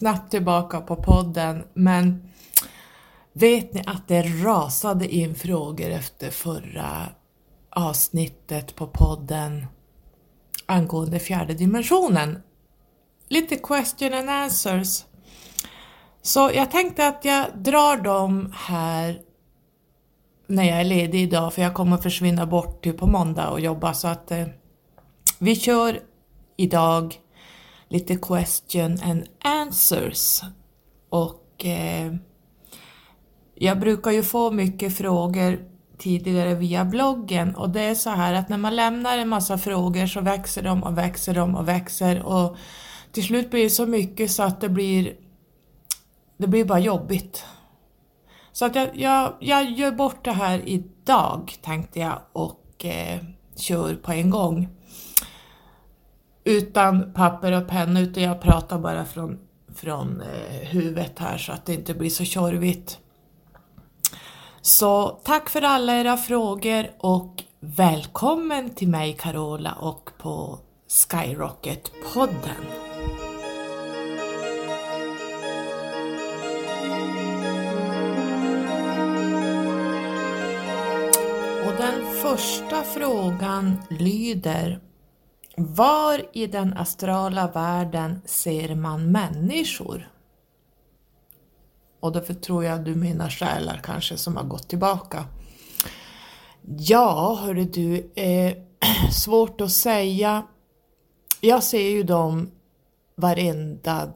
snabbt tillbaka på podden, men vet ni att det rasade in frågor efter förra avsnittet på podden angående fjärde dimensionen? Lite question and answers. Så jag tänkte att jag drar dem här när jag är ledig idag, för jag kommer försvinna bort till på måndag och jobba, så att eh, vi kör idag lite question and answers. Och eh, jag brukar ju få mycket frågor tidigare via bloggen och det är så här att när man lämnar en massa frågor så växer de och växer de och växer och till slut blir det så mycket så att det blir det blir bara jobbigt. Så att jag, jag, jag gör bort det här idag tänkte jag och eh, kör på en gång utan papper och penna utan jag pratar bara från, från eh, huvudet här så att det inte blir så tjorvigt. Så tack för alla era frågor och välkommen till mig Carola och på Skyrocket-podden. Och den första frågan lyder var i den astrala världen ser man människor? Och därför tror jag du menar själar kanske som har gått tillbaka. Ja, hörru du, eh, svårt att säga. Jag ser ju dem varenda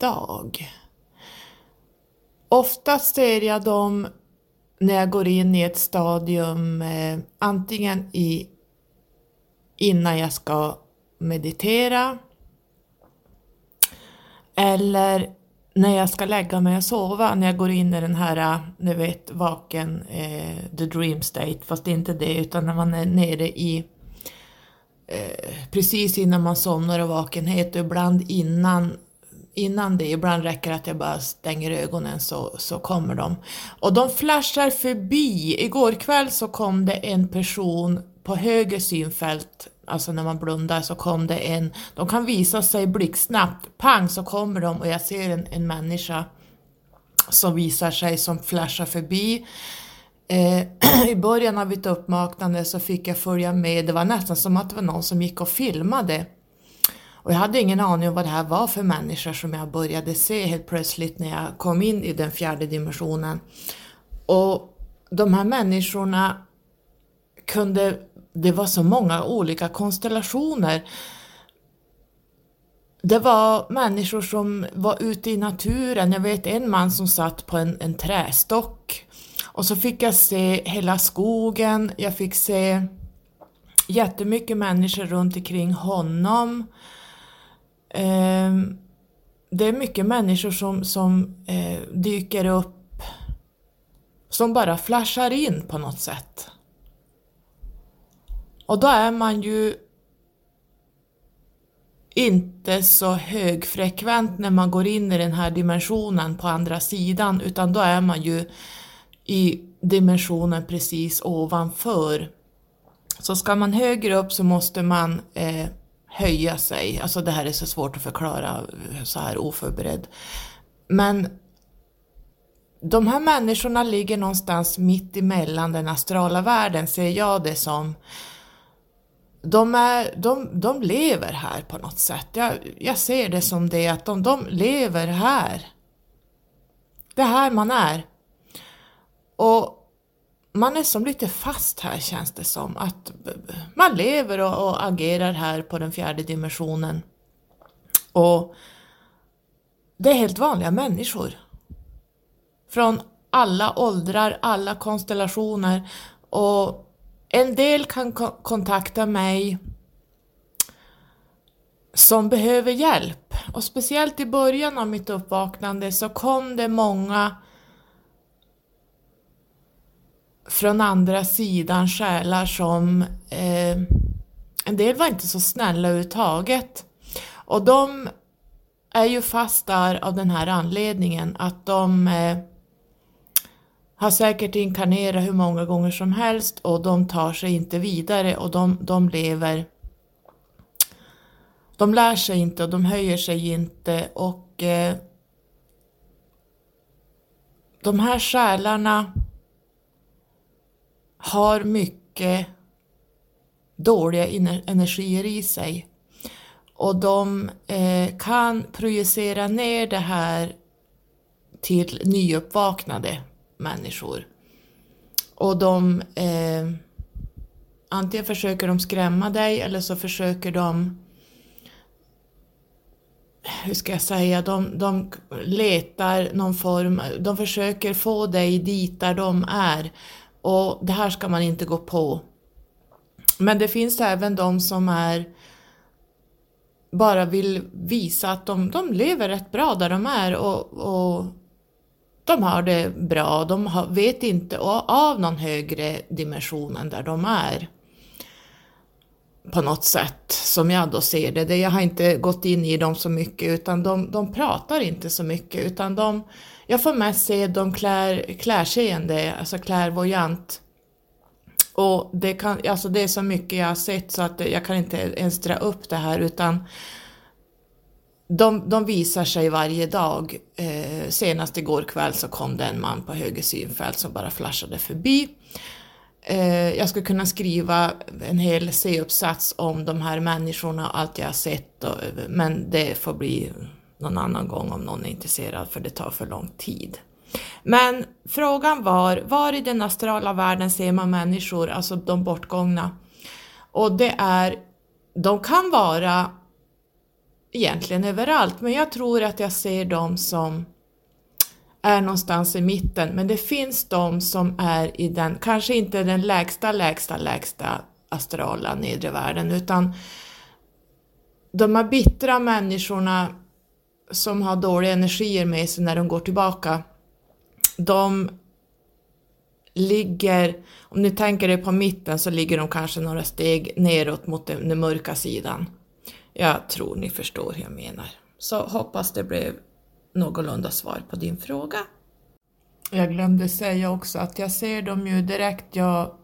dag. Oftast ser jag dem när jag går in i ett stadium, eh, antingen i innan jag ska meditera eller när jag ska lägga mig och sova, när jag går in i den här, ni vet, vaken, eh, the dream state, fast inte det, utan när man är nere i eh, precis innan man somnar och vakenhet och ibland innan innan det, ibland räcker att jag bara stänger ögonen så, så kommer de. Och de flashar förbi. Igår kväll så kom det en person på höger synfält alltså när man blundar så kom det en, de kan visa sig blixtsnabbt, pang så kommer de och jag ser en, en människa som visar sig som flashar förbi. Eh, I början av mitt uppvaknande så fick jag följa med, det var nästan som att det var någon som gick och filmade. Och jag hade ingen aning om vad det här var för människor som jag började se helt plötsligt när jag kom in i den fjärde dimensionen. Och de här människorna kunde det var så många olika konstellationer. Det var människor som var ute i naturen. Jag vet en man som satt på en, en trästock. Och så fick jag se hela skogen, jag fick se jättemycket människor runt omkring honom. Eh, det är mycket människor som, som eh, dyker upp, som bara flashar in på något sätt. Och då är man ju inte så högfrekvent när man går in i den här dimensionen på andra sidan utan då är man ju i dimensionen precis ovanför. Så ska man högre upp så måste man eh, höja sig. Alltså det här är så svårt att förklara så här oförberedd. Men de här människorna ligger någonstans mitt emellan den astrala världen, ser jag det som de, är, de, de lever här på något sätt. Jag, jag ser det som det att de, de lever här. Det är här man är. Och man är som lite fast här känns det som. Att man lever och, och agerar här på den fjärde dimensionen. Och det är helt vanliga människor. Från alla åldrar, alla konstellationer och en del kan kontakta mig som behöver hjälp. Och speciellt i början av mitt uppvaknande så kom det många från andra sidan själar som eh, en del var inte så snälla överhuvudtaget. Och de är ju fast där av den här anledningen att de eh, har säkert inkarnerat hur många gånger som helst och de tar sig inte vidare och de, de lever de lär sig inte och de höjer sig inte och eh, de här själarna har mycket dåliga energier i sig och de eh, kan projicera ner det här till nyuppvaknade människor. Och de eh, antingen försöker de skrämma dig eller så försöker de hur ska jag säga, de, de letar någon form, de försöker få dig dit där de är och det här ska man inte gå på. Men det finns även de som är bara vill visa att de, de lever rätt bra där de är och, och de har det bra, de har, vet inte av någon högre dimension än där de är. På något sätt, som jag då ser det. Jag har inte gått in i dem så mycket utan de, de pratar inte så mycket utan de, jag får mest se dem klär, klärseende, alltså klärvoajant. Och det, kan, alltså det är så mycket jag har sett så att jag kan inte ens dra upp det här utan de, de visar sig varje dag. Eh, senast igår kväll så kom det en man på höger synfält som bara flashade förbi. Eh, jag skulle kunna skriva en hel C-uppsats om de här människorna och allt jag har sett, och, men det får bli någon annan gång om någon är intresserad för det tar för lång tid. Men frågan var, var i den astrala världen ser man människor, alltså de bortgångna? Och det är, de kan vara egentligen överallt, men jag tror att jag ser dem som är någonstans i mitten, men det finns de som är i den, kanske inte den lägsta, lägsta, lägsta astrala nedre världen, utan de här bittra människorna som har dåliga energier med sig när de går tillbaka, de ligger, om ni tänker er på mitten så ligger de kanske några steg neråt mot den, den mörka sidan. Jag tror ni förstår hur jag menar. Så hoppas det blev någorlunda svar på din fråga. Jag glömde säga också att jag ser dem ju direkt jag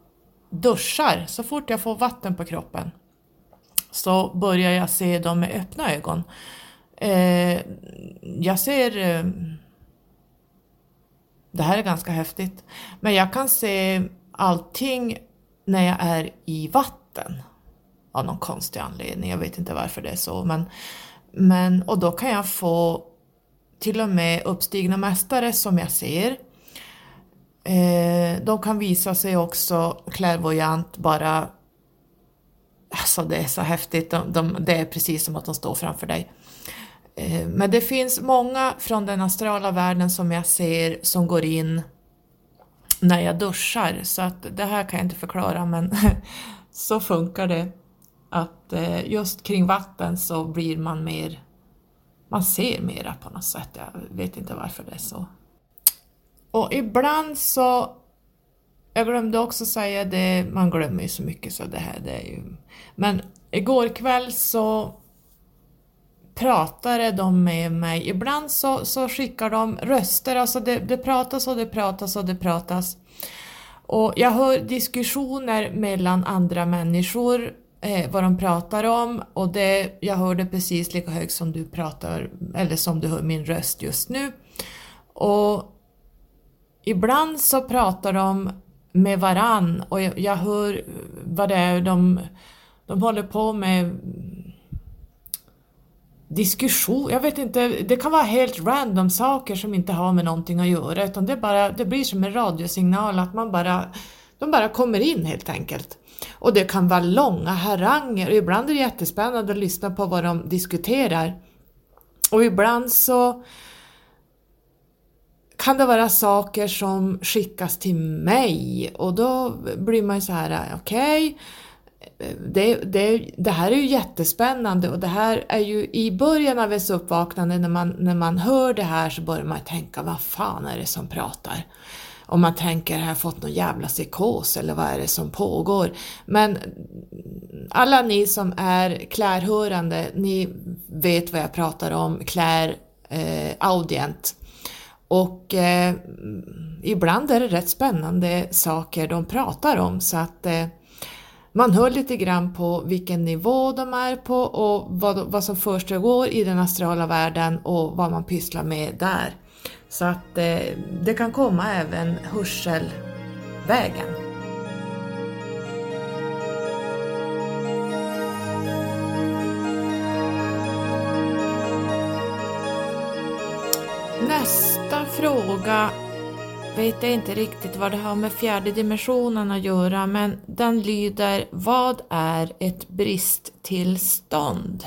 duschar, så fort jag får vatten på kroppen så börjar jag se dem med öppna ögon. Eh, jag ser... Eh, det här är ganska häftigt, men jag kan se allting när jag är i vatten av någon konstig anledning. Jag vet inte varför det är så, men, men och då kan jag få till och med uppstigna mästare som jag ser. Eh, de kan visa sig också klärvoajant bara Alltså det är så häftigt, de, de, det är precis som att de står framför dig. Eh, men det finns många från den astrala världen som jag ser som går in när jag duschar, så att det här kan jag inte förklara men så funkar det. Att eh, just kring vatten så blir man mer, man ser mera på något sätt, jag vet inte varför det är så. Och ibland så, jag glömde också säga det, man glömmer ju så mycket så det här, det är ju... Men igår kväll så pratade de med mig. Ibland så, så skickar de röster, alltså det, det pratas och det pratas och det pratas. Och jag hör diskussioner mellan andra människor, eh, vad de pratar om. Och det, jag hör det precis lika högt som du pratar, eller som du hör min röst just nu. Och ibland så pratar de med varann. Och jag, jag hör vad det är de, de håller på med. Diskussion, jag vet inte, det kan vara helt random saker som inte har med någonting att göra. Utan det, bara, det blir som en radiosignal att man bara, de bara kommer in helt enkelt. Och det kan vara långa haranger och ibland är det jättespännande att lyssna på vad de diskuterar. Och ibland så kan det vara saker som skickas till mig och då blir man ju så här, okej, okay, det, det, det här är ju jättespännande och det här är ju i början av ens uppvaknande när man, när man hör det här så börjar man tänka vad fan är det som pratar? Om man tänker, har jag fått någon jävla psykos eller vad är det som pågår? Men alla ni som är klärhörande, ni vet vad jag pratar om, klär eh, audient. Och eh, ibland är det rätt spännande saker de pratar om så att eh, man hör lite grann på vilken nivå de är på och vad, vad som försiggår i den astrala världen och vad man pysslar med där. Så att eh, det kan komma även hörselvägen. Nästa fråga vet jag inte riktigt vad det har med fjärde dimensionen att göra men den lyder Vad är ett bristtillstånd?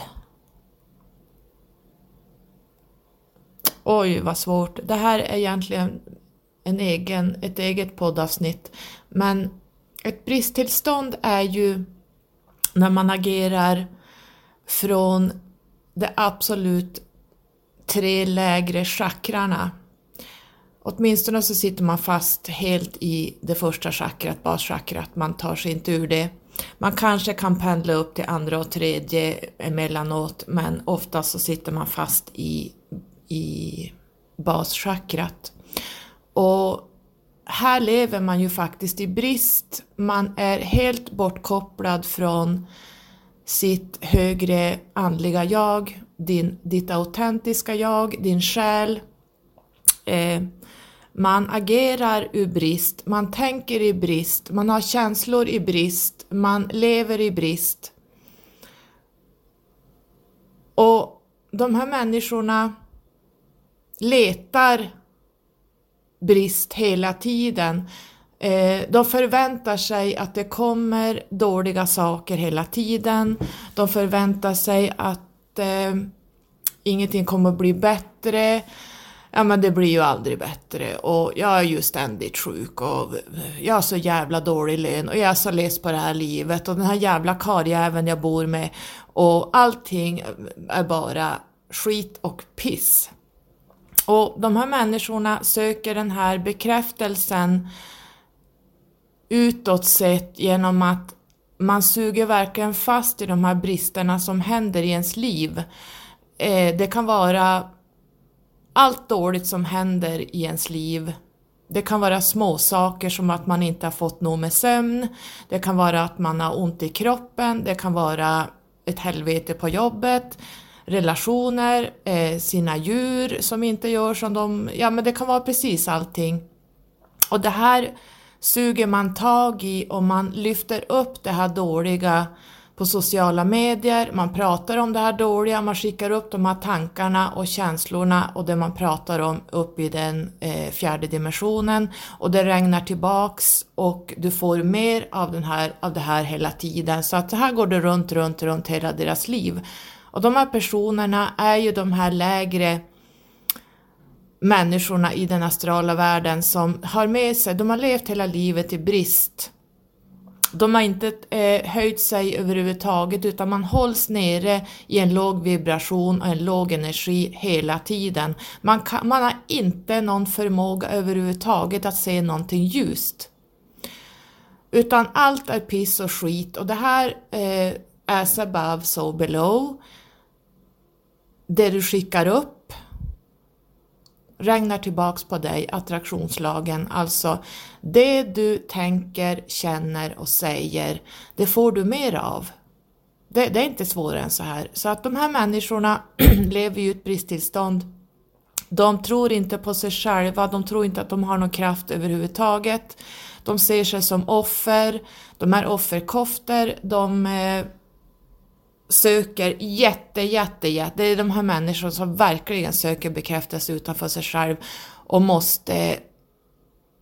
Oj vad svårt. Det här är egentligen en egen, ett eget poddavsnitt men ett bristtillstånd är ju när man agerar från det absolut tre lägre chakrarna Åtminstone så sitter man fast helt i det första chakrat, baschakrat, man tar sig inte ur det. Man kanske kan pendla upp till andra och tredje emellanåt men oftast så sitter man fast i, i baschakrat. Och här lever man ju faktiskt i brist. Man är helt bortkopplad från sitt högre andliga jag, din, ditt autentiska jag, din själ. Eh, man agerar ur brist, man tänker i brist, man har känslor i brist, man lever i brist. Och de här människorna letar brist hela tiden. Eh, de förväntar sig att det kommer dåliga saker hela tiden. De förväntar sig att eh, ingenting kommer att bli bättre ja men det blir ju aldrig bättre och jag är ju ständigt sjuk och jag har så jävla dålig lön och jag är så less på det här livet och den här jävla karljäveln jag bor med och allting är bara skit och piss. Och de här människorna söker den här bekräftelsen utåt sett genom att man suger verkligen fast i de här bristerna som händer i ens liv. Eh, det kan vara allt dåligt som händer i ens liv. Det kan vara små saker som att man inte har fått nog med sömn, det kan vara att man har ont i kroppen, det kan vara ett helvete på jobbet, relationer, eh, sina djur som inte gör som de... Ja men det kan vara precis allting. Och det här suger man tag i och man lyfter upp det här dåliga på sociala medier, man pratar om det här dåliga, man skickar upp de här tankarna och känslorna och det man pratar om upp i den eh, fjärde dimensionen och det regnar tillbaks och du får mer av, den här, av det här hela tiden. Så att så här går det runt, runt, runt hela deras liv. Och de här personerna är ju de här lägre människorna i den astrala världen som har med sig, de har levt hela livet i brist de har inte eh, höjt sig överhuvudtaget utan man hålls nere i en låg vibration och en låg energi hela tiden. Man, kan, man har inte någon förmåga överhuvudtaget att se någonting ljust. Utan allt är piss och skit och det här eh, as above so below. Det du skickar upp regnar tillbaks på dig, attraktionslagen, alltså det du tänker, känner och säger, det får du mer av. Det, det är inte svårare än så här. Så att de här människorna lever i ett bristtillstånd. De tror inte på sig själva, de tror inte att de har någon kraft överhuvudtaget. De ser sig som offer, de är offerkofter, de eh, söker jätte, jätte, jätte, det är de här människorna som verkligen söker bekräftelse utanför sig själv och måste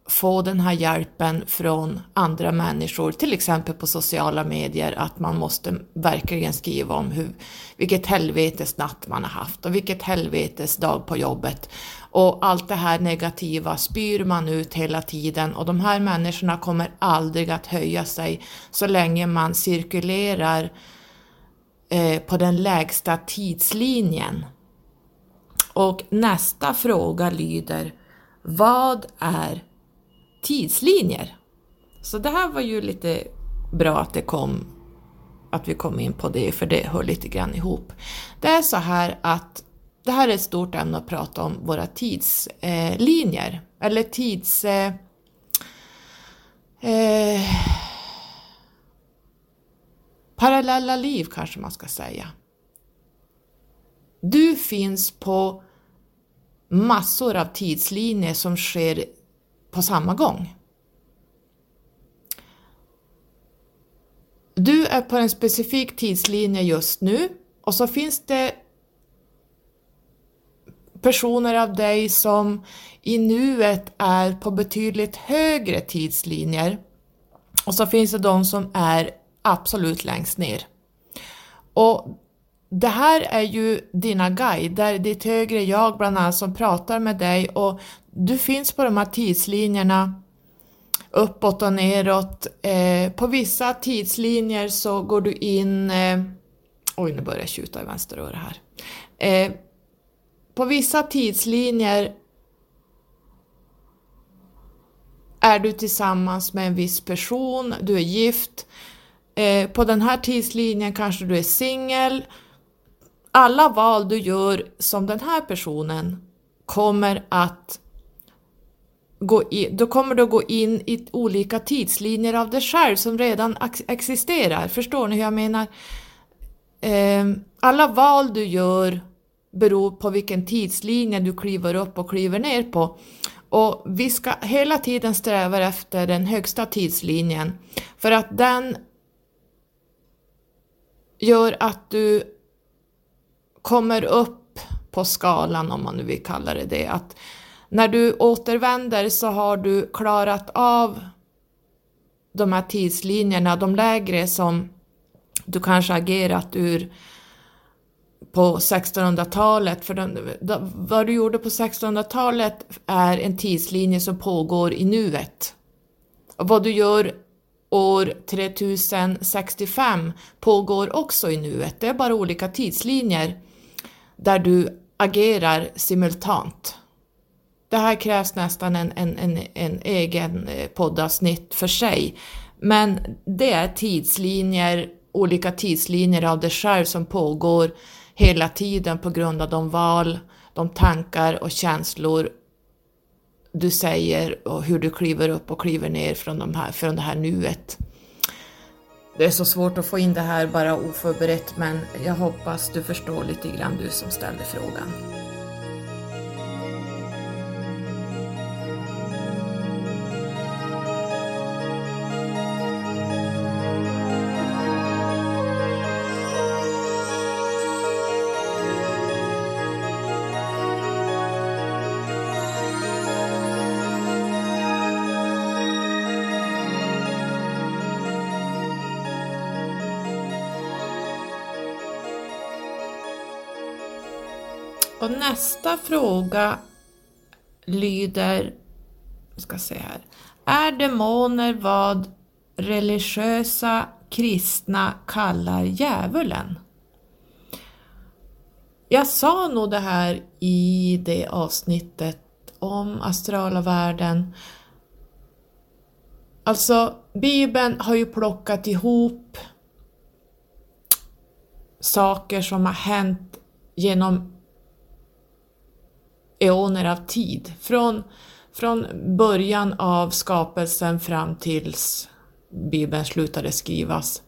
få den här hjälpen från andra människor, till exempel på sociala medier, att man måste verkligen skriva om hur, vilket helvetes natt man har haft och vilket helvetes dag på jobbet. Och allt det här negativa spyr man ut hela tiden och de här människorna kommer aldrig att höja sig så länge man cirkulerar Eh, på den lägsta tidslinjen. Och nästa fråga lyder Vad är tidslinjer? Så det här var ju lite bra att det kom att vi kom in på det, för det hör lite grann ihop. Det är så här att det här är ett stort ämne att prata om våra tidslinjer, eller tids... Eh, eh, parallella liv kanske man ska säga. Du finns på massor av tidslinjer som sker på samma gång. Du är på en specifik tidslinje just nu och så finns det personer av dig som i nuet är på betydligt högre tidslinjer och så finns det de som är absolut längst ner. Och det här är ju dina guider, ditt högre jag bland annat som pratar med dig och du finns på de här tidslinjerna uppåt och neråt. Eh, på vissa tidslinjer så går du in... Eh, oj, nu börjar jag tjuta i vänster öra här. Eh, på vissa tidslinjer är du tillsammans med en viss person, du är gift. Eh, på den här tidslinjen kanske du är singel. Alla val du gör som den här personen kommer att gå in, då kommer du att gå in i olika tidslinjer av dig själv som redan existerar. Förstår ni hur jag menar? Eh, alla val du gör beror på vilken tidslinje du kliver upp och kliver ner på. Och vi ska hela tiden sträva efter den högsta tidslinjen för att den gör att du kommer upp på skalan om man nu vill kalla det det. Att när du återvänder så har du klarat av de här tidslinjerna, de lägre som du kanske agerat ur på 1600-talet. För den, vad du gjorde på 1600-talet är en tidslinje som pågår i nuet. Och vad du gör år 3065 pågår också i nuet. Det är bara olika tidslinjer där du agerar simultant. Det här krävs nästan en, en, en, en egen eh, poddavsnitt för sig. Men det är tidslinjer, olika tidslinjer av dig själv som pågår hela tiden på grund av de val, de tankar och känslor du säger och hur du kliver upp och kliver ner från, de här, från det här nuet. Det är så svårt att få in det här bara oförberett men jag hoppas du förstår lite grann du som ställde frågan. Nästa fråga lyder, ska se här. Är demoner vad religiösa kristna kallar djävulen? Jag sa nog det här i det avsnittet om astrala världen. Alltså, Bibeln har ju plockat ihop saker som har hänt genom eoner av tid. Från, från början av skapelsen fram tills Bibeln slutade skrivas.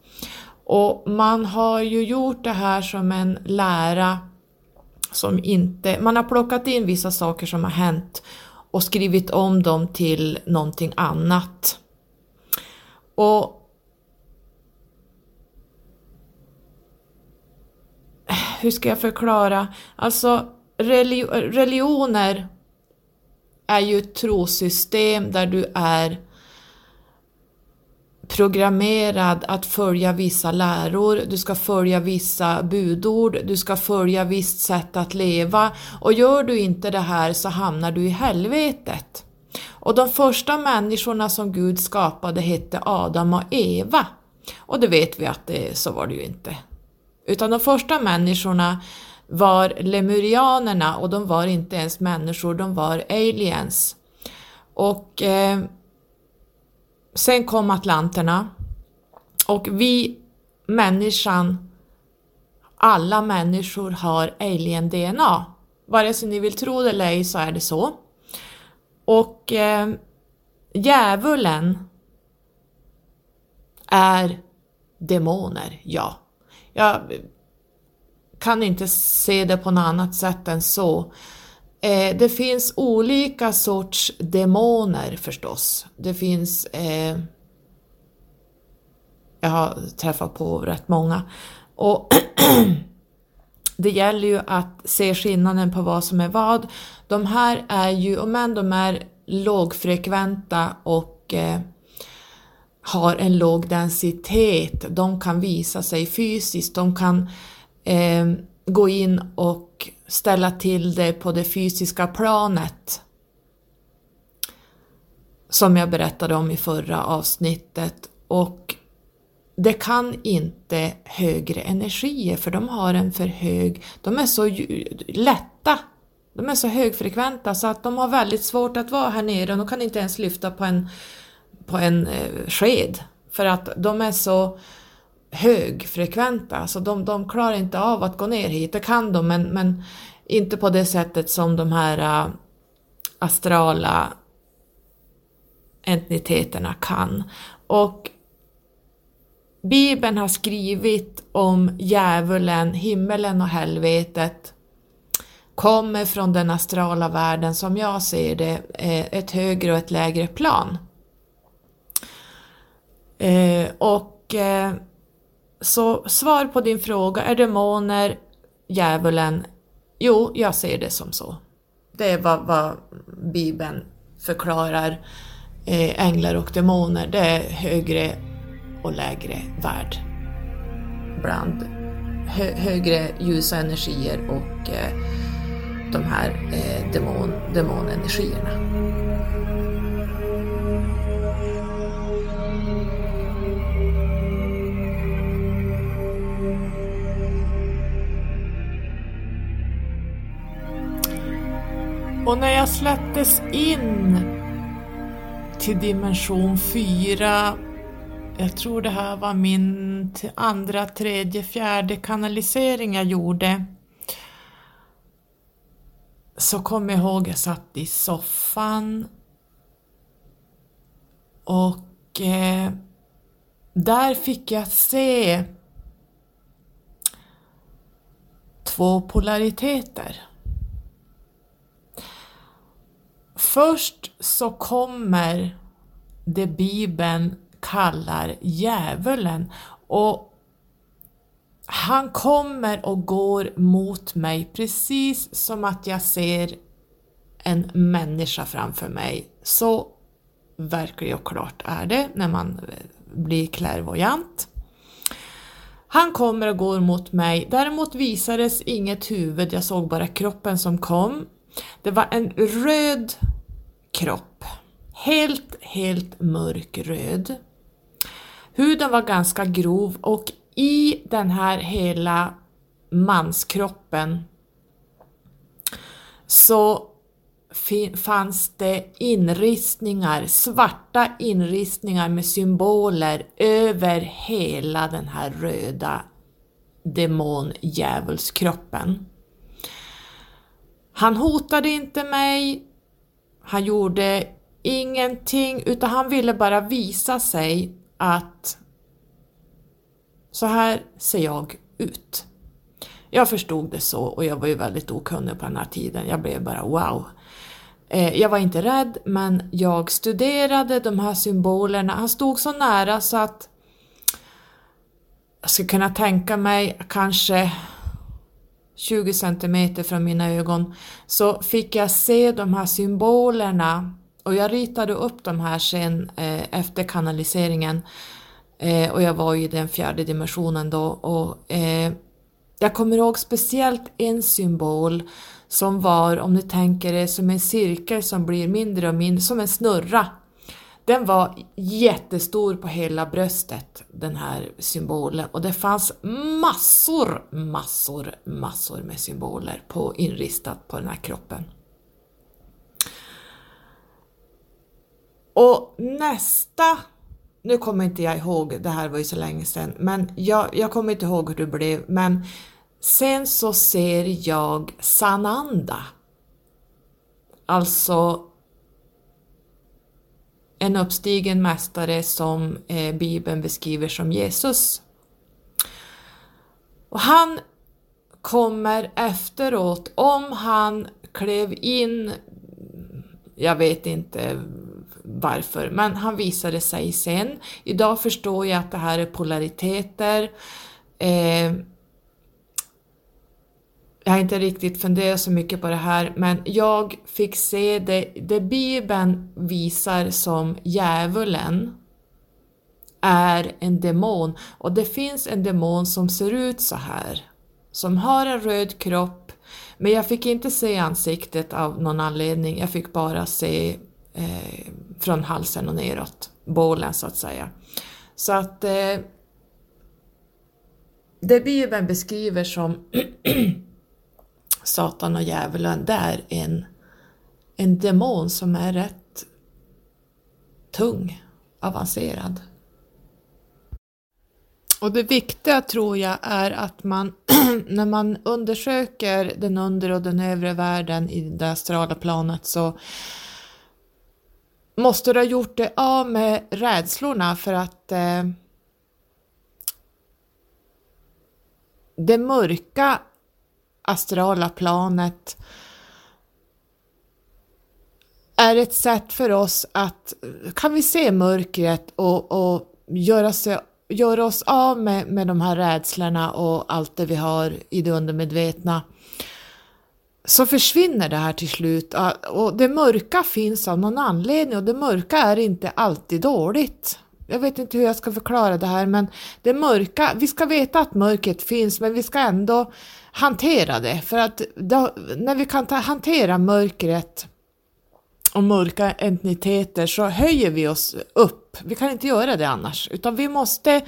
Och man har ju gjort det här som en lära som inte, man har plockat in vissa saker som har hänt och skrivit om dem till någonting annat. Och hur ska jag förklara? Alltså religioner är ju ett trosystem där du är programmerad att följa vissa läror, du ska följa vissa budord, du ska följa visst sätt att leva och gör du inte det här så hamnar du i helvetet. Och de första människorna som Gud skapade hette Adam och Eva. Och det vet vi att det, så var det ju inte. Utan de första människorna var lemurianerna och de var inte ens människor, de var aliens. Och eh, sen kom atlanterna och vi, människan, alla människor har alien-DNA. Vare sig ni vill tro det eller ej så är det så. Och eh, djävulen är demoner, ja. Jag kan inte se det på något annat sätt än så. Eh, det finns olika sorts demoner förstås. Det finns eh, jag har träffat på rätt många. Och det gäller ju att se skillnaden på vad som är vad. De här är ju, om än de är lågfrekventa och eh, har en låg densitet, de kan visa sig fysiskt, de kan eh, gå in och ställa till det på det fysiska planet. Som jag berättade om i förra avsnittet. Och det kan inte högre energier för de har en för hög, de är så lätta, de är så högfrekventa så att de har väldigt svårt att vara här nere och de kan inte ens lyfta på en, på en eh, sked för att de är så högfrekventa alltså de, de klarar inte av att gå ner hit, det kan de men, men inte på det sättet som de här uh, astrala entiteterna kan. Och Bibeln har skrivit om djävulen, himmelen och helvetet kommer från den astrala världen som jag ser det, eh, ett högre och ett lägre plan. Eh, och eh, så svar på din fråga, är demoner djävulen? Jo, jag ser det som så. Det är vad, vad Bibeln förklarar eh, änglar och demoner, det är högre och lägre värld. Bland hö högre ljusa energier och eh, de här eh, demon, demonenergierna. Och när jag släpptes in till dimension 4 jag tror det här var min andra, tredje, fjärde kanalisering jag gjorde. Så kommer jag ihåg jag satt i soffan och eh, där fick jag se två polariteter. Först så kommer det Bibeln kallar djävulen och han kommer och går mot mig precis som att jag ser en människa framför mig. Så verkligt och klart är det när man eh, blir klärvoajant. Han kommer och går mot mig, däremot visades inget huvud, jag såg bara kroppen som kom. Det var en röd kropp, helt, helt mörkröd. Huden var ganska grov och i den här hela manskroppen så fanns det inristningar, svarta inristningar med symboler över hela den här röda demondjävulskroppen. Han hotade inte mig, han gjorde ingenting utan han ville bara visa sig att så här ser jag ut. Jag förstod det så och jag var ju väldigt okunnig på den här tiden. Jag blev bara wow. Eh, jag var inte rädd men jag studerade de här symbolerna. Han stod så nära så att jag skulle kunna tänka mig kanske 20 centimeter från mina ögon så fick jag se de här symbolerna. Och jag ritade upp de här sen eh, efter kanaliseringen. Eh, och jag var i den fjärde dimensionen då. Och eh, jag kommer ihåg speciellt en symbol som var, om du tänker det som en cirkel som blir mindre och mindre, som en snurra. Den var jättestor på hela bröstet, den här symbolen, och det fanns massor, massor, massor med symboler på, inristat på den här kroppen. Och nästa, nu kommer inte jag ihåg, det här var ju så länge sedan, men jag, jag kommer inte ihåg hur det blev, men sen så ser jag Sananda. Alltså en uppstigen mästare som eh, Bibeln beskriver som Jesus Och han kommer efteråt, om han klev in, jag vet inte varför, men han visade sig sen. Idag förstår jag att det här är polariteter. Eh, jag har inte riktigt funderat så mycket på det här, men jag fick se det, det Bibeln visar som djävulen är en demon och det finns en demon som ser ut så här, som har en röd kropp, men jag fick inte se ansiktet av någon anledning, jag fick bara se eh, från halsen och neråt, bålen så att säga. Så att eh, det Bibeln beskriver som Satan och djävulen, det är en, en demon som är rätt tung, avancerad. Och det viktiga tror jag är att man när man undersöker den undre och den övre världen i det astrala planet så måste du ha gjort det av med rädslorna för att eh, det mörka astrala planet är ett sätt för oss att, kan vi se mörkret och, och göra, sig, göra oss av med, med de här rädslorna och allt det vi har i det undermedvetna så försvinner det här till slut och det mörka finns av någon anledning och det mörka är inte alltid dåligt. Jag vet inte hur jag ska förklara det här men det mörka, vi ska veta att mörkret finns men vi ska ändå hantera det för att då, när vi kan ta, hantera mörkret och mörka entiteter så höjer vi oss upp. Vi kan inte göra det annars utan vi måste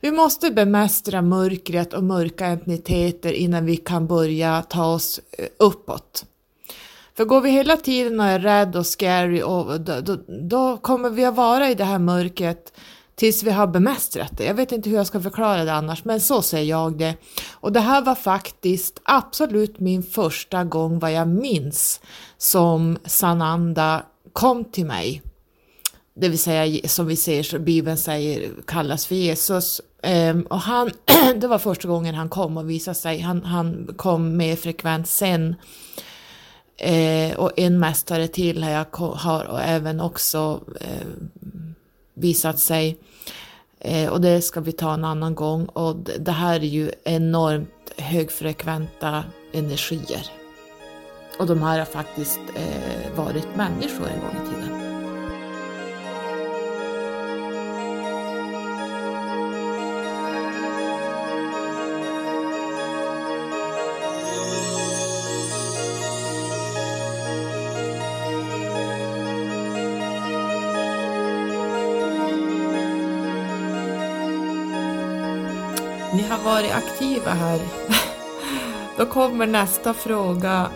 vi måste bemästra mörkret och mörka entiteter innan vi kan börja ta oss eh, uppåt. För går vi hela tiden och är rädd och scary och då, då, då, kommer vi att vara i det här mörkret tills vi har bemästrat det. Jag vet inte hur jag ska förklara det annars, men så säger jag det. Och det här var faktiskt absolut min första gång vad jag minns som Sananda kom till mig. Det vill säga som vi ser, Bibeln säger kallas för Jesus. Ehm, och han, det var första gången han kom och visade sig. Han, han kom mer frekvent sen. Ehm, och en mästare till har, jag, har och även också ehm, visat sig. Eh, och det ska vi ta en annan gång. Och det här är ju enormt högfrekventa energier. Och de här har faktiskt eh, varit människor en gång i tiden. Varit aktiva här. Då kommer nästa fråga.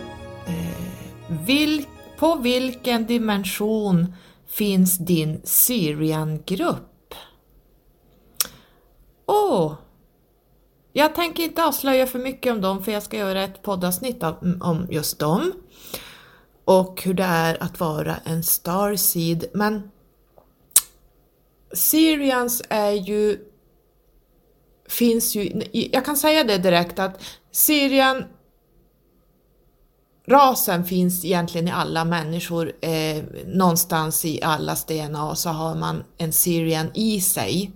Eh, på vilken dimension finns din Syrian-grupp? Åh! Oh, jag tänker inte avslöja för mycket om dem för jag ska göra ett poddavsnitt mm, om just dem. Och hur det är att vara en starseed. Men Syrians är ju finns ju, jag kan säga det direkt att Syrien Rasen finns egentligen i alla människor, eh, någonstans i allas DNA så har man en Syrian i sig.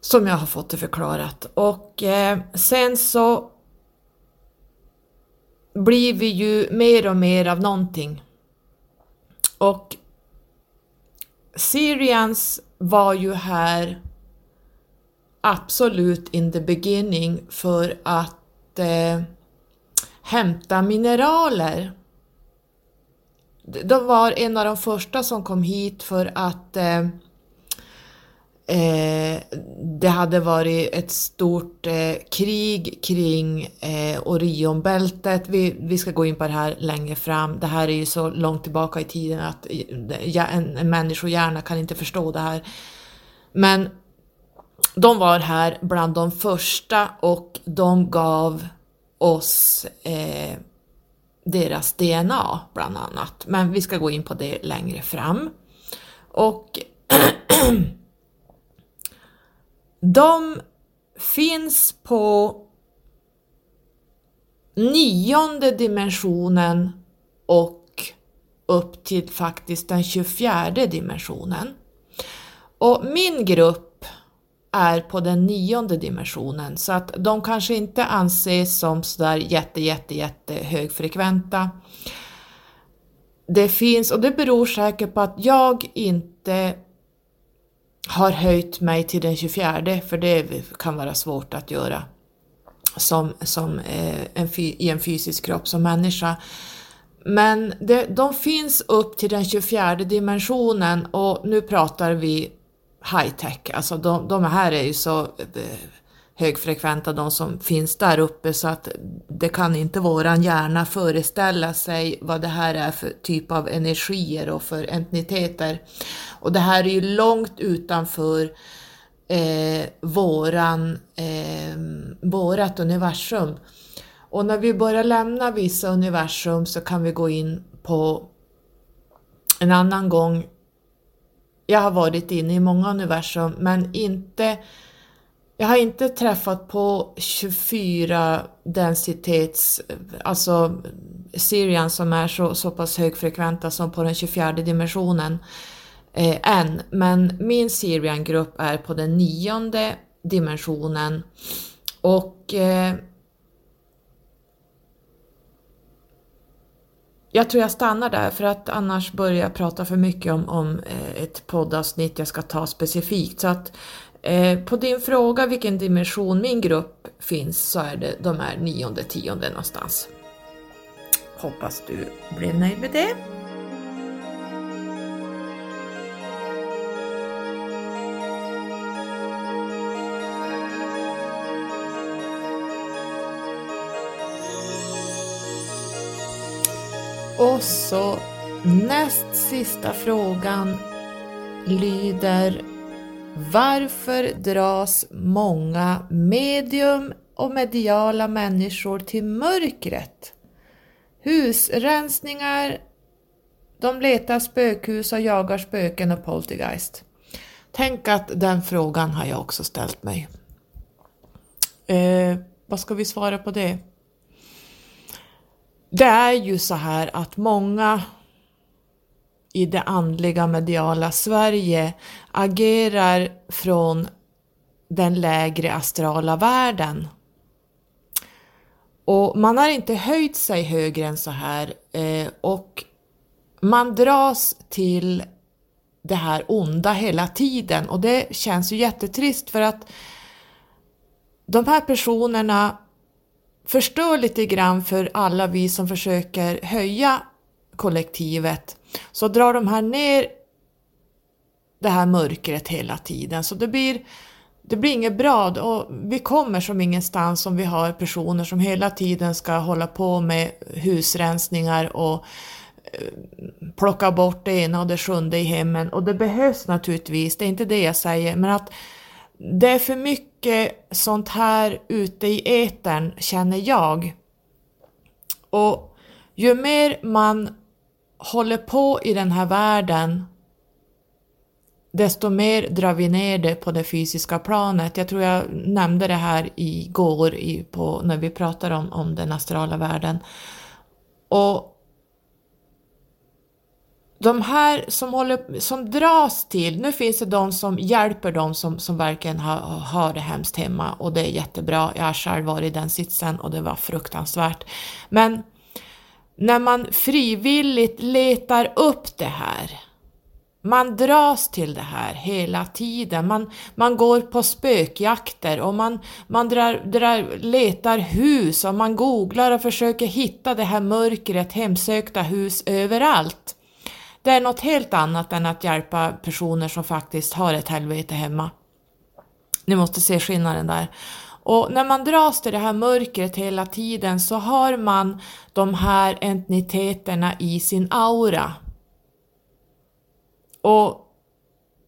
Som jag har fått det förklarat. Och eh, sen så blir vi ju mer och mer av någonting. Och Syrians var ju här absolut in the beginning för att eh, hämta mineraler. De var en av de första som kom hit för att eh, eh, det hade varit ett stort eh, krig kring eh, Orionbältet. Vi, vi ska gå in på det här längre fram. Det här är ju så långt tillbaka i tiden att eh, en, en människohjärna kan inte förstå det här. Men de var här bland de första och de gav oss eh, deras DNA bland annat. Men vi ska gå in på det längre fram. Och de finns på nionde dimensionen och upp till faktiskt den 24 dimensionen. Och min grupp är på den nionde dimensionen så att de kanske inte anses som sådär jätte, jätte, jätte högfrekventa. Det finns, och det beror säkert på att jag inte har höjt mig till den 24 för det kan vara svårt att göra som, som eh, en, i en fysisk kropp som människa. Men det, de finns upp till den 24 dimensionen och nu pratar vi high tech, alltså de, de här är ju så eh, högfrekventa de som finns där uppe så att det kan inte våran hjärna föreställa sig vad det här är för typ av energier och för entiteter. Och det här är ju långt utanför eh, våran, eh, vårat universum. Och när vi börjar lämna vissa universum så kan vi gå in på en annan gång. Jag har varit inne i många universum men inte jag har inte träffat på 24 densitets, alltså Sirian som är så, så pass högfrekventa som på den 24 dimensionen eh, än. Men min Sirian-grupp är på den nionde dimensionen och eh, jag tror jag stannar där för att annars börjar jag prata för mycket om, om eh, ett poddavsnitt jag ska ta specifikt. Så att eh, på din fråga vilken dimension min grupp finns så är det de här nionde, tionde någonstans. Hoppas du blir nöjd med det. Och så näst sista frågan lyder Varför dras många medium och mediala människor till mörkret? Husrensningar, de letar spökhus och jagar spöken och poltergeist. Tänk att den frågan har jag också ställt mig. Eh, vad ska vi svara på det? Det är ju så här att många i det andliga mediala Sverige agerar från den lägre astrala världen. Och man har inte höjt sig högre än så här eh, och man dras till det här onda hela tiden och det känns ju jättetrist för att de här personerna förstör lite grann för alla vi som försöker höja kollektivet. Så drar de här ner det här mörkret hela tiden. Så det blir det blir inget bra. Och vi kommer som ingenstans om vi har personer som hela tiden ska hålla på med husrensningar och eh, plocka bort det ena och det sjunde i hemmen. Och det behövs naturligtvis, det är inte det jag säger, men att det är för mycket sånt här ute i etern känner jag. Och ju mer man håller på i den här världen desto mer drar vi ner det på det fysiska planet. Jag tror jag nämnde det här igår i, på, när vi pratade om, om den astrala världen. Och de här som, håller, som dras till, nu finns det de som hjälper de som, som verkligen har, har det hemskt hemma och det är jättebra. Jag har själv varit i den sitsen och det var fruktansvärt. Men när man frivilligt letar upp det här, man dras till det här hela tiden, man, man går på spökjakter och man, man drar, drar, letar hus och man googlar och försöker hitta det här mörkret, hemsökta hus överallt. Det är något helt annat än att hjälpa personer som faktiskt har ett helvete hemma. Ni måste se skillnaden där. Och när man dras till det här mörkret hela tiden så har man de här entiteterna i sin aura. Och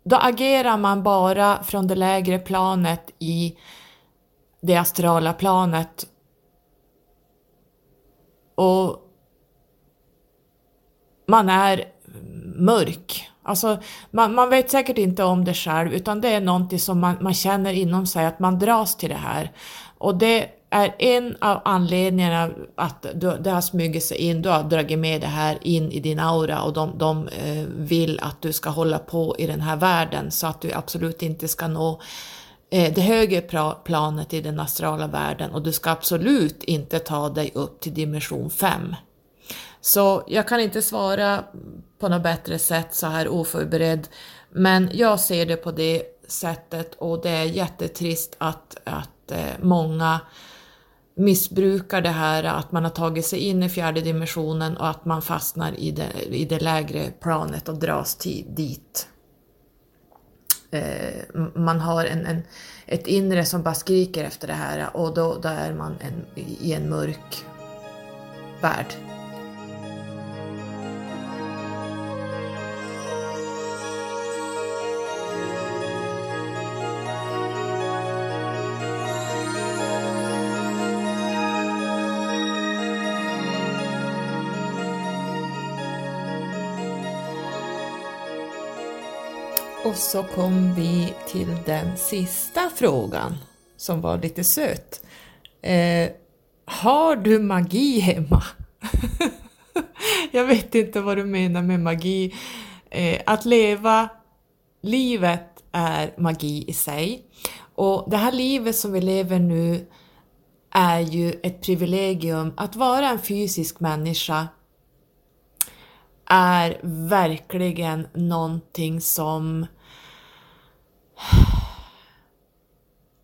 då agerar man bara från det lägre planet i det astrala planet. Och man är mörk. Alltså, man, man vet säkert inte om det själv, utan det är någonting som man, man känner inom sig, att man dras till det här. Och det är en av anledningarna att du, det har smugit sig in, du har dragit med det här in i din aura och de, de eh, vill att du ska hålla på i den här världen så att du absolut inte ska nå eh, det högre planet i den astrala världen och du ska absolut inte ta dig upp till dimension 5. Så jag kan inte svara på något bättre sätt så här oförberedd, men jag ser det på det sättet och det är jättetrist att, att eh, många missbrukar det här att man har tagit sig in i fjärde dimensionen och att man fastnar i det, i det lägre planet och dras till, dit. Eh, man har en, en, ett inre som bara skriker efter det här och då, då är man en, i en mörk värld. Och så kom vi till den sista frågan som var lite söt. Eh, har du magi hemma? Jag vet inte vad du menar med magi. Eh, att leva livet är magi i sig. Och det här livet som vi lever nu är ju ett privilegium. Att vara en fysisk människa är verkligen någonting som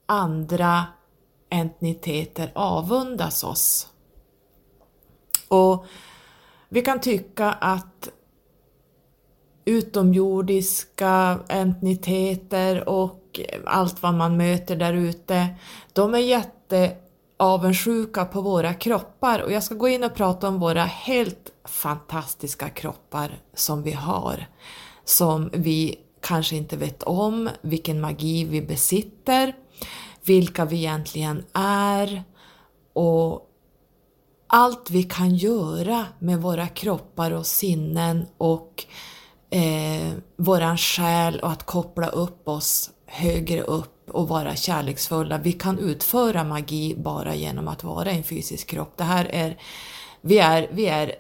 andra entiteter avundas oss. Och vi kan tycka att utomjordiska entiteter och allt vad man möter där ute, de är jätteavundsjuka på våra kroppar och jag ska gå in och prata om våra helt fantastiska kroppar som vi har, som vi kanske inte vet om, vilken magi vi besitter, vilka vi egentligen är och allt vi kan göra med våra kroppar och sinnen och eh, våran själ och att koppla upp oss högre upp och vara kärleksfulla. Vi kan utföra magi bara genom att vara i en fysisk kropp. Det här är, vi är, vi är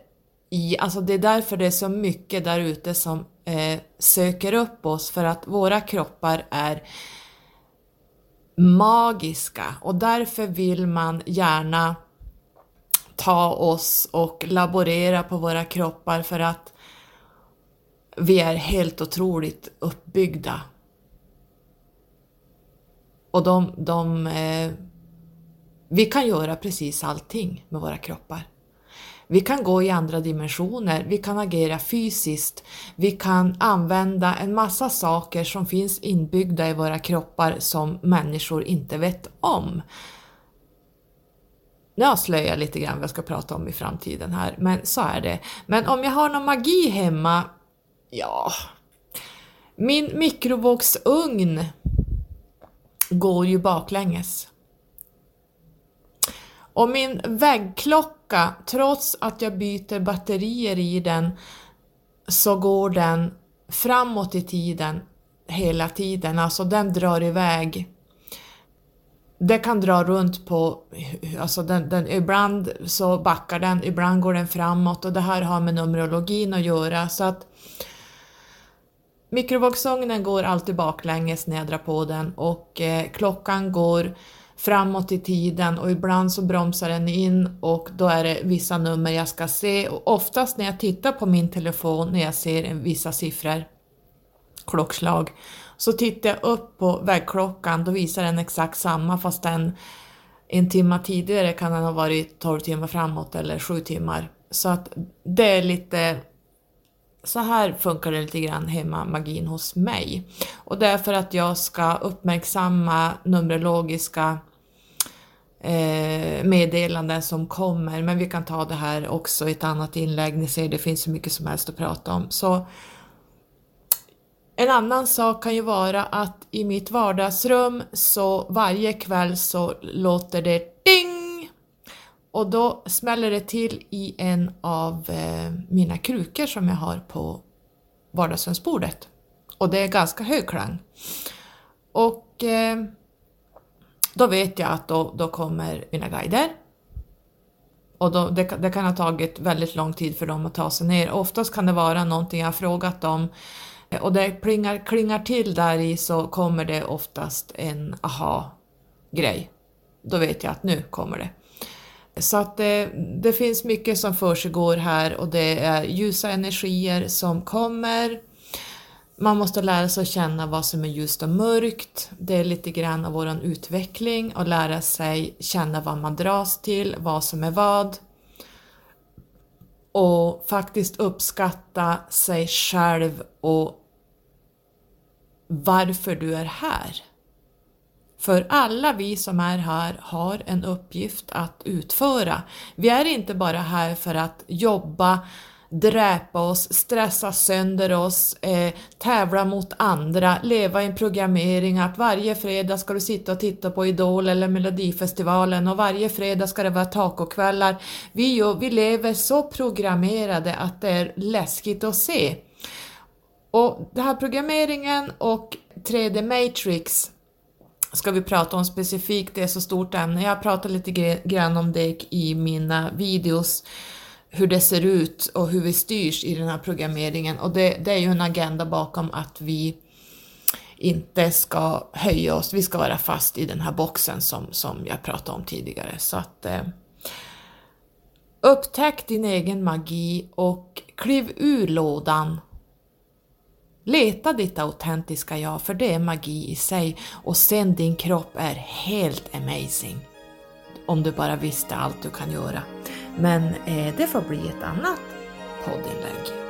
i, alltså det är därför det är så mycket där ute som eh, söker upp oss för att våra kroppar är magiska och därför vill man gärna ta oss och laborera på våra kroppar för att vi är helt otroligt uppbyggda. Och de, de eh, vi kan göra precis allting med våra kroppar. Vi kan gå i andra dimensioner, vi kan agera fysiskt, vi kan använda en massa saker som finns inbyggda i våra kroppar som människor inte vet om. Nu avslöjar jag lite grann vad jag ska prata om i framtiden här, men så är det. Men om jag har någon magi hemma, ja... Min mikrovågsugn går ju baklänges. Och min väggklocka, trots att jag byter batterier i den, så går den framåt i tiden hela tiden, alltså den drar iväg. Det kan dra runt på, alltså den, den, ibland så backar den, ibland går den framåt. Och det här har med numerologin att göra. Så att mikrovågsugnen går alltid baklänges när jag drar på den. Och eh, klockan går framåt i tiden och ibland så bromsar den in och då är det vissa nummer jag ska se och oftast när jag tittar på min telefon när jag ser vissa siffror, klockslag, så tittar jag upp på väggklockan, då visar den exakt samma fast den en timme tidigare kan den ha varit 12 timmar framåt eller 7 timmar. Så att det är lite så här funkar det lite grann hemma magin hos mig. Och det är för att jag ska uppmärksamma numerologiska eh, meddelanden som kommer, men vi kan ta det här också i ett annat inlägg. Ni ser, det finns så mycket som helst att prata om. Så en annan sak kan ju vara att i mitt vardagsrum så varje kväll så låter det ding! Och då smäller det till i en av eh, mina krukor som jag har på vardagsrumsbordet. Och det är ganska hög klang. Och eh, då vet jag att då, då kommer mina guider. Och då, det, det, kan ha tagit väldigt lång tid för dem att ta sig ner. Oftast kan det vara någonting jag har frågat dem och det klingar, klingar till där i så kommer det oftast en aha-grej. Då vet jag att nu kommer det. Så att det, det finns mycket som försiggår här och det är ljusa energier som kommer. Man måste lära sig att känna vad som är ljust och mörkt. Det är lite grann av vår utveckling och lära sig känna vad man dras till, vad som är vad. Och faktiskt uppskatta sig själv och varför du är här. För alla vi som är här har en uppgift att utföra. Vi är inte bara här för att jobba, dräpa oss, stressa sönder oss, eh, tävla mot andra, leva i en programmering att varje fredag ska du sitta och titta på Idol eller Melodifestivalen och varje fredag ska det vara tacokvällar. Vi, vi lever så programmerade att det är läskigt att se. Och den här programmeringen och 3D Matrix ska vi prata om specifikt, det är så stort ämne. Jag pratar lite grann om det i mina videos, hur det ser ut och hur vi styrs i den här programmeringen och det, det är ju en agenda bakom att vi inte ska höja oss, vi ska vara fast i den här boxen som, som jag pratade om tidigare. Så att eh, Upptäck din egen magi och kliv ur lådan Leta ditt autentiska jag, för det är magi i sig och sen din kropp är helt amazing. Om du bara visste allt du kan göra. Men eh, det får bli ett annat poddinlägg.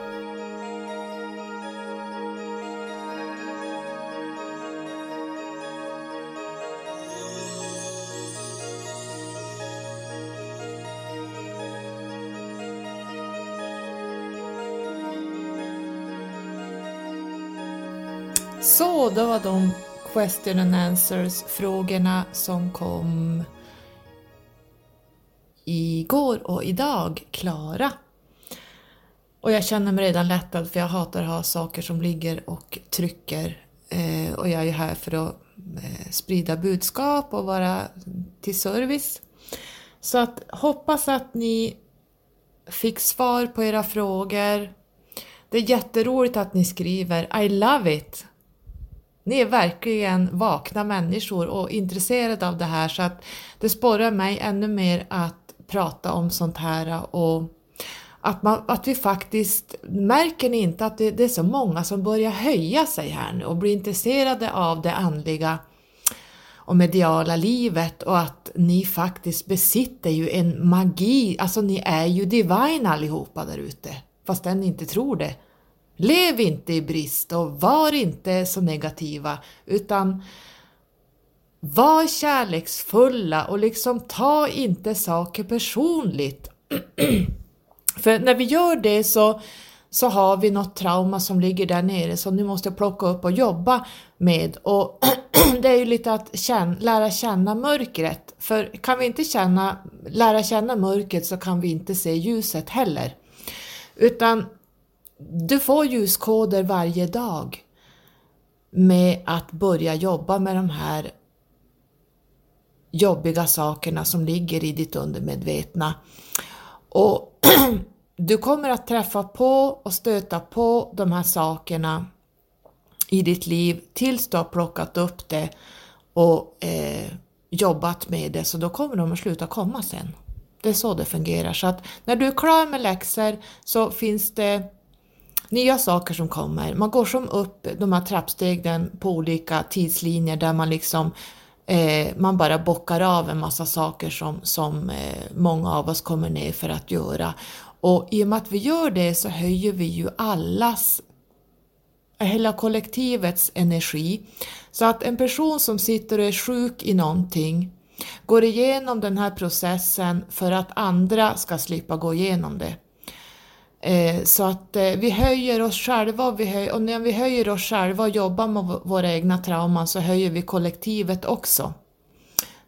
Så, det var de question and answers frågorna som kom igår och idag klara. Och jag känner mig redan lättad för jag hatar att ha saker som ligger och trycker. Eh, och jag är här för att eh, sprida budskap och vara till service. Så att hoppas att ni fick svar på era frågor. Det är jätteroligt att ni skriver I love it! Ni är verkligen vakna människor och intresserade av det här så att det sporrar mig ännu mer att prata om sånt här och att, man, att vi faktiskt, märker ni inte att det, det är så många som börjar höja sig här nu och blir intresserade av det andliga och mediala livet och att ni faktiskt besitter ju en magi, alltså ni är ju divine allihopa där ute, fast ni inte tror det. Lev inte i brist och var inte så negativa utan var kärleksfulla och liksom ta inte saker personligt. För när vi gör det så, så har vi något trauma som ligger där nere som nu måste plocka upp och jobba med. Och det är ju lite att känna, lära känna mörkret. För kan vi inte känna, lära känna mörkret så kan vi inte se ljuset heller. Utan du får ljuskoder varje dag med att börja jobba med de här jobbiga sakerna som ligger i ditt undermedvetna. Och du kommer att träffa på och stöta på de här sakerna i ditt liv tills du har plockat upp det och eh, jobbat med det, så då kommer de att sluta komma sen. Det är så det fungerar. Så att när du är klar med läxor så finns det nya saker som kommer. Man går som upp de här trappstegen på olika tidslinjer där man liksom eh, man bara bockar av en massa saker som, som eh, många av oss kommer ner för att göra. Och i och med att vi gör det så höjer vi ju allas, hela kollektivets energi. Så att en person som sitter och är sjuk i någonting går igenom den här processen för att andra ska slippa gå igenom det. Eh, så att eh, vi höjer oss själva och, vi höj, och när vi höjer oss själva och jobbar med våra egna trauman så höjer vi kollektivet också.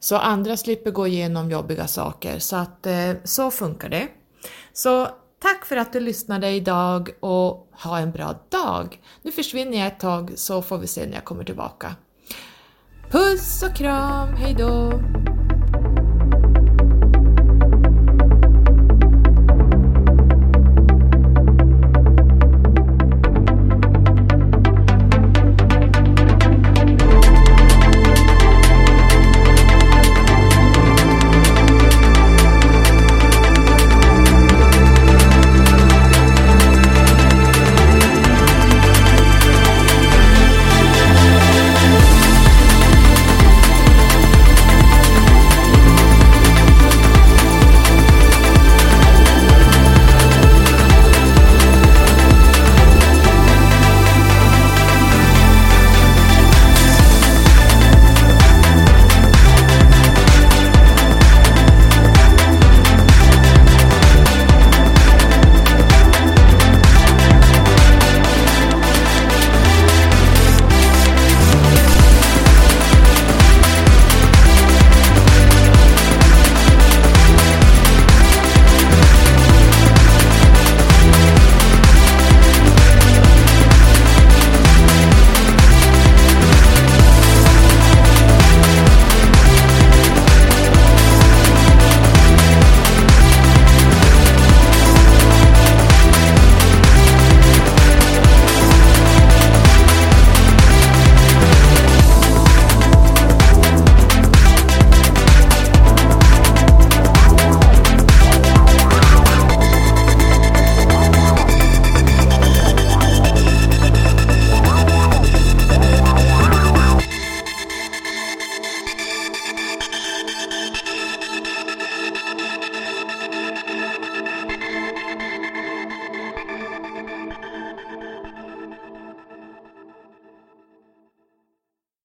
Så andra slipper gå igenom jobbiga saker. Så att eh, så funkar det. Så tack för att du lyssnade idag och ha en bra dag. Nu försvinner jag ett tag så får vi se när jag kommer tillbaka. Puss och kram, hejdå!